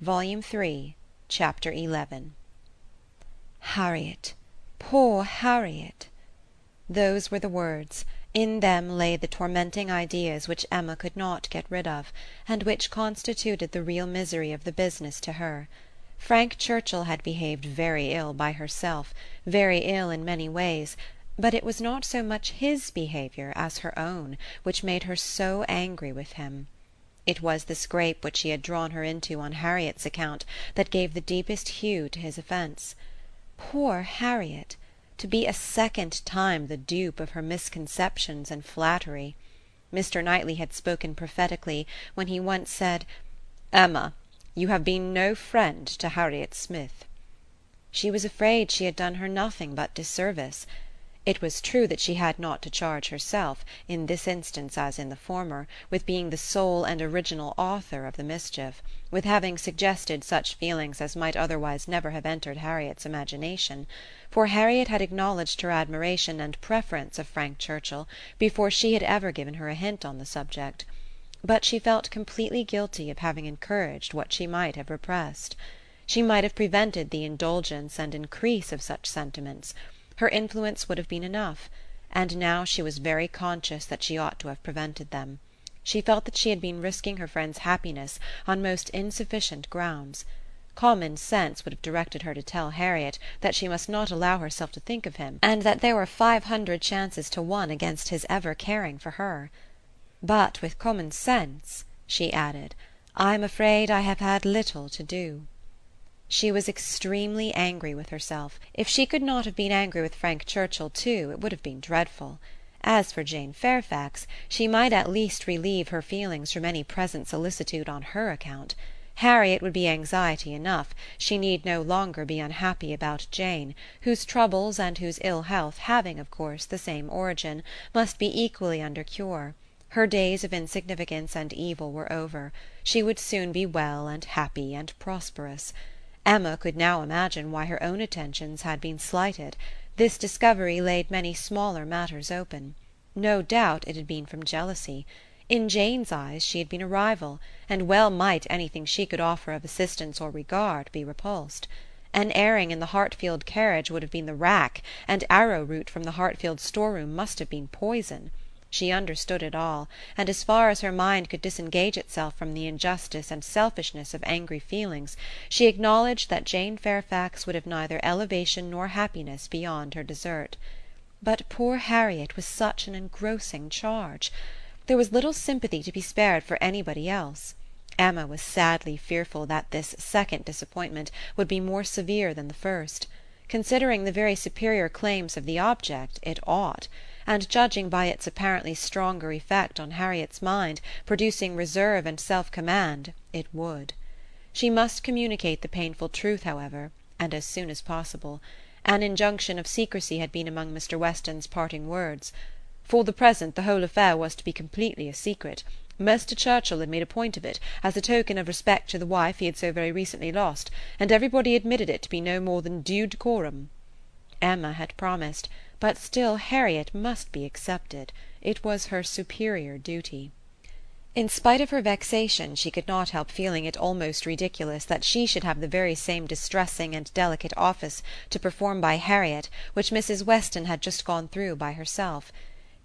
Volume Three, Chapter XI Harriet! poor Harriet! Those were the words; in them lay the tormenting ideas which Emma could not get rid of, and which constituted the real misery of the business to her. Frank Churchill had behaved very ill by herself, very ill in many ways, but it was not so much his behaviour as her own which made her so angry with him. It was the scrape which he had drawn her into on Harriet's account that gave the deepest hue to his offence. Poor Harriet! to be a second time the dupe of her misconceptions and flattery. Mr. Knightley had spoken prophetically when he once said: "Emma, you have been no friend to Harriet Smith." She was afraid she had done her nothing but disservice. It was true that she had not to charge herself, in this instance as in the former, with being the sole and original author of the mischief, with having suggested such feelings as might otherwise never have entered Harriet's imagination; for Harriet had acknowledged her admiration and preference of Frank Churchill before she had ever given her a hint on the subject but she felt completely guilty of having encouraged what she might have repressed. She might have prevented the indulgence and increase of such sentiments; her influence would have been enough; and now she was very conscious that she ought to have prevented them. She felt that she had been risking her friend's happiness on most insufficient grounds. Common sense would have directed her to tell Harriet that she must not allow herself to think of him, and that there were five hundred chances to one against his ever caring for her. But with common sense," she added, "I am afraid I have had little to do." She was extremely angry with herself. If she could not have been angry with Frank Churchill too it would have been dreadful. As for Jane Fairfax, she might at least relieve her feelings from any present solicitude on her account. Harriet would be anxiety enough; she need no longer be unhappy about Jane, whose troubles and whose ill health having, of course, the same origin, must be equally under cure. Her days of insignificance and evil were over; she would soon be well and happy and prosperous. Emma could now imagine why her own attentions had been slighted; this discovery laid many smaller matters open. No doubt it had been from jealousy. In Jane's eyes she had been a rival, and well might anything she could offer of assistance or regard be repulsed. An airing in the Hartfield carriage would have been the rack, and arrowroot from the Hartfield storeroom must have been poison. She understood it all, and as far as her mind could disengage itself from the injustice and selfishness of angry feelings, she acknowledged that Jane Fairfax would have neither elevation nor happiness beyond her desert. But poor Harriet was such an engrossing charge! There was little sympathy to be spared for anybody else. Emma was sadly fearful that this second disappointment would be more severe than the first. Considering the very superior claims of the object, it ought and judging by its apparently stronger effect on Harriet's mind, producing reserve and self command, it would. She must communicate the painful truth, however, and as soon as possible. An injunction of secrecy had been among Mr. Weston's parting words. For the present the whole affair was to be completely a secret. Mr. Churchill had made a point of it, as a token of respect to the wife he had so very recently lost, and everybody admitted it to be no more than due decorum. Emma had promised, but still Harriet must be accepted; it was her superior duty. In spite of her vexation she could not help feeling it almost ridiculous that she should have the very same distressing and delicate office to perform by Harriet which Mrs. Weston had just gone through by herself.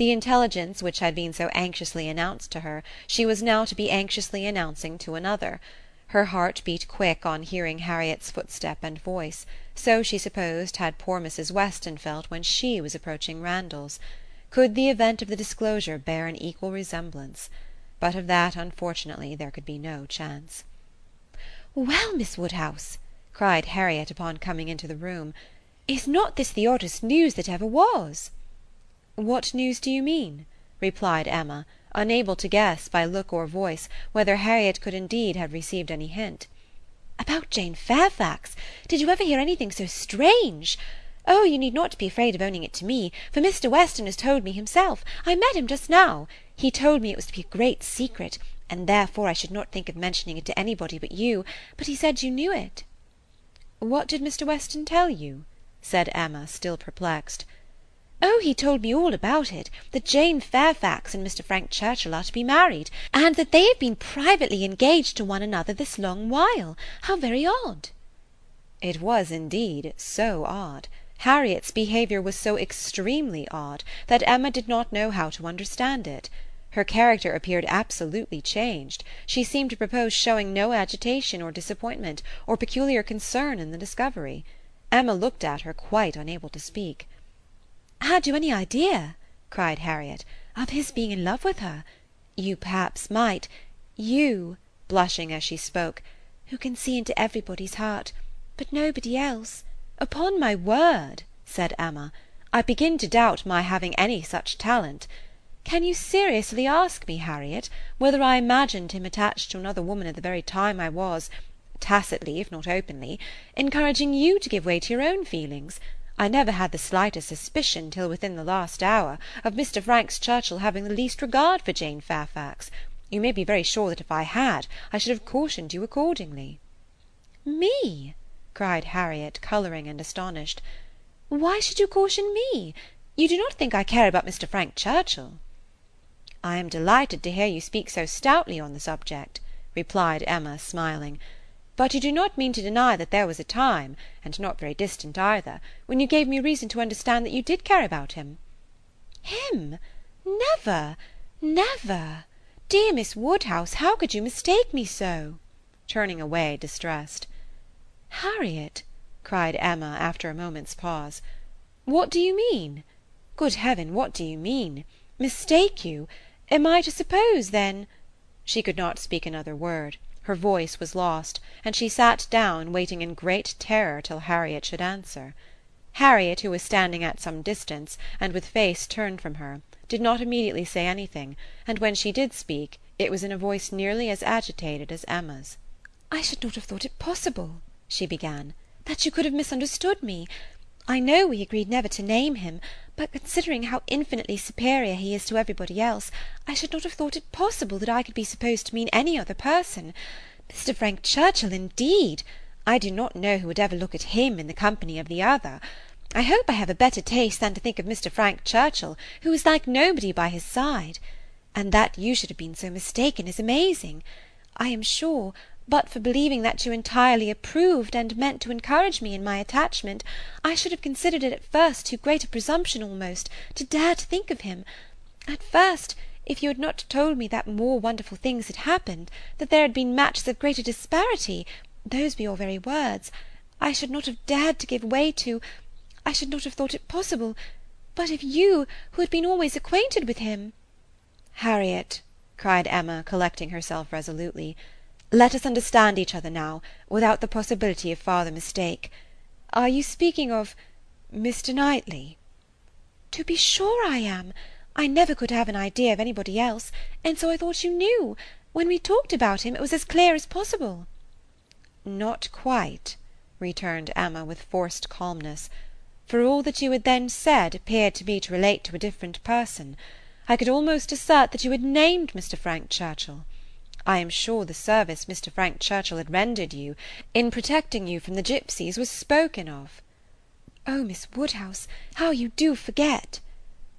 The intelligence which had been so anxiously announced to her she was now to be anxiously announcing to another. Her heart beat quick on hearing Harriet's footstep and voice; so, she supposed, had poor Mrs. Weston felt when she was approaching Randalls. Could the event of the disclosure bear an equal resemblance? But of that, unfortunately, there could be no chance. "Well, Miss Woodhouse," cried Harriet upon coming into the room, "is not this the oddest news that ever was?" "What news do you mean?" replied Emma unable to guess, by look or voice, whether Harriet could indeed have received any hint. "About Jane Fairfax. Did you ever hear anything so strange? Oh, you need not be afraid of owning it to me, for Mr. Weston has told me himself. I met him just now. He told me it was to be a great secret, and therefore I should not think of mentioning it to anybody but you, but he said you knew it." "What did Mr. Weston tell you?" said Emma, still perplexed. Oh, he told me all about it, that Jane Fairfax and Mr. Frank Churchill are to be married, and that they have been privately engaged to one another this long while. How very odd!" It was indeed so odd. Harriet's behaviour was so extremely odd, that Emma did not know how to understand it. Her character appeared absolutely changed; she seemed to propose showing no agitation or disappointment, or peculiar concern in the discovery. Emma looked at her quite unable to speak. "Had you any idea," cried Harriet, "of his being in love with her? You perhaps might you," blushing as she spoke, "who can see into everybody's heart, but nobody else. Upon my word," said Emma, "I begin to doubt my having any such talent. Can you seriously ask me, Harriet, whether I imagined him attached to another woman at the very time I was tacitly, if not openly encouraging you to give way to your own feelings? I never had the slightest suspicion till within the last hour of Mr. Frank Churchill having the least regard for Jane Fairfax. You may be very sure that if I had, I should have cautioned you accordingly." "Me!" cried Harriet, colouring and astonished. "Why should you caution me? You do not think I care about Mr. Frank Churchill?" "I am delighted to hear you speak so stoutly on the subject," replied Emma, smiling. But you do not mean to deny that there was a time, and not very distant either, when you gave me reason to understand that you did care about him." "Him! Never! never! Dear Miss Woodhouse, how could you mistake me so?" turning away distressed. "Harriet," cried Emma, after a moment's pause, "what do you mean? Good heaven, what do you mean? Mistake you? Am I to suppose, then—" She could not speak another word. Her voice was lost, and she sat down, waiting in great terror till Harriet should answer. Harriet, who was standing at some distance, and with face turned from her, did not immediately say anything, and when she did speak, it was in a voice nearly as agitated as Emma's. "I should not have thought it possible," she began, "that you could have misunderstood me. I know we agreed never to name him, but considering how infinitely superior he is to everybody else, I should not have thought it possible that I could be supposed to mean any other person. Mr. Frank Churchill, indeed! I do not know who would ever look at him in the company of the other. I hope I have a better taste than to think of Mr. Frank Churchill, who is like nobody by his side. And that you should have been so mistaken is amazing. I am sure, but for believing that you entirely approved and meant to encourage me in my attachment, I should have considered it at first too great a presumption almost, to dare to think of him. At first, if you had not told me that more wonderful things had happened, that there had been matches of greater disparity, those were your very words, I should not have dared to give way to, I should not have thought it possible, but if you, who had been always acquainted with him—" "Harriet," cried Emma, collecting herself resolutely, let us understand each other now, without the possibility of farther mistake. Are you speaking of Mr. Knightley?" "To be sure I am. I never could have an idea of anybody else, and so I thought you knew. When we talked about him, it was as clear as possible." "Not quite," returned Emma with forced calmness, "for all that you had then said appeared to me to relate to a different person. I could almost assert that you had named Mr. Frank Churchill. I am sure the service Mr. Frank Churchill had rendered you, in protecting you from the gipsies, was spoken of." "Oh, Miss Woodhouse, how you do forget!"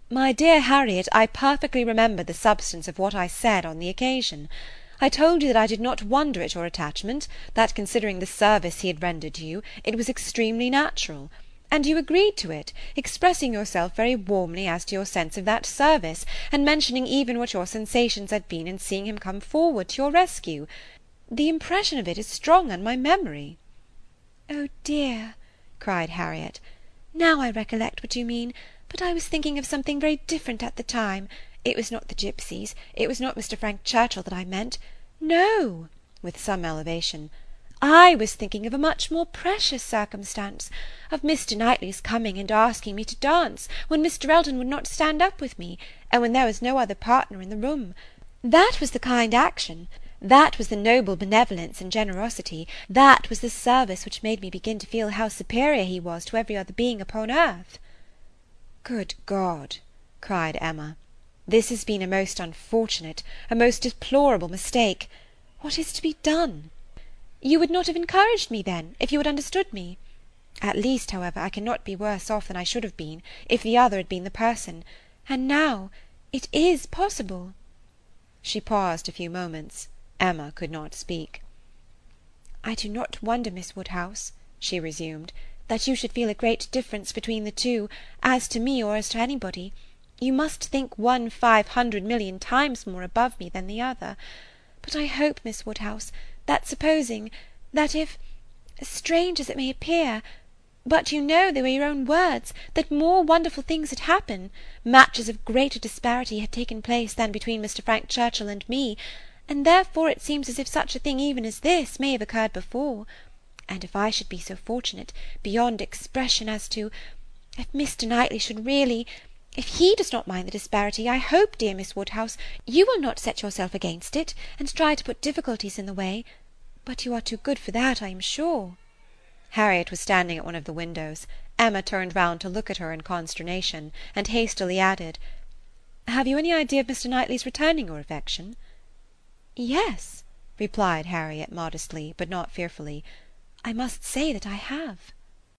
"My dear Harriet, I perfectly remember the substance of what I said on the occasion. I told you that I did not wonder at your attachment, that considering the service he had rendered you, it was extremely natural and you agreed to it, expressing yourself very warmly as to your sense of that service, and mentioning even what your sensations had been in seeing him come forward to your rescue. The impression of it is strong on my memory." "Oh dear!" cried Harriet, "now I recollect what you mean, but I was thinking of something very different at the time. It was not the gipsies, it was not Mr. Frank Churchill that I meant. No," with some elevation. I was thinking of a much more precious circumstance, of Mr. Knightley's coming and asking me to dance, when Mr. Elton would not stand up with me, and when there was no other partner in the room. That was the kind action, that was the noble benevolence and generosity, that was the service which made me begin to feel how superior he was to every other being upon earth." "Good God!" cried Emma, "this has been a most unfortunate, a most deplorable mistake. What is to be done?" "You would not have encouraged me, then, if you had understood me?" At least, however, I cannot be worse off than I should have been, if the other had been the person; and now it is possible. She paused a few moments. Emma could not speak. "I do not wonder, Miss Woodhouse," she resumed, "that you should feel a great difference between the two, as to me or as to anybody. You must think one five hundred million times more above me than the other. But I hope, Miss Woodhouse, that supposing, that if, strange as it may appear, but you know they were your own words, that more wonderful things had happened, matches of greater disparity had taken place than between Mr. Frank Churchill and me, and therefore it seems as if such a thing even as this may have occurred before. And if I should be so fortunate, beyond expression, as to if Mr. Knightley should really if he does not mind the disparity, I hope, dear Miss Woodhouse, you will not set yourself against it, and try to put difficulties in the way. But you are too good for that, I am sure." Harriet was standing at one of the windows. Emma turned round to look at her in consternation, and hastily added, "Have you any idea of Mr. Knightley's returning your affection?" "Yes," replied Harriet modestly, but not fearfully. "I must say that I have."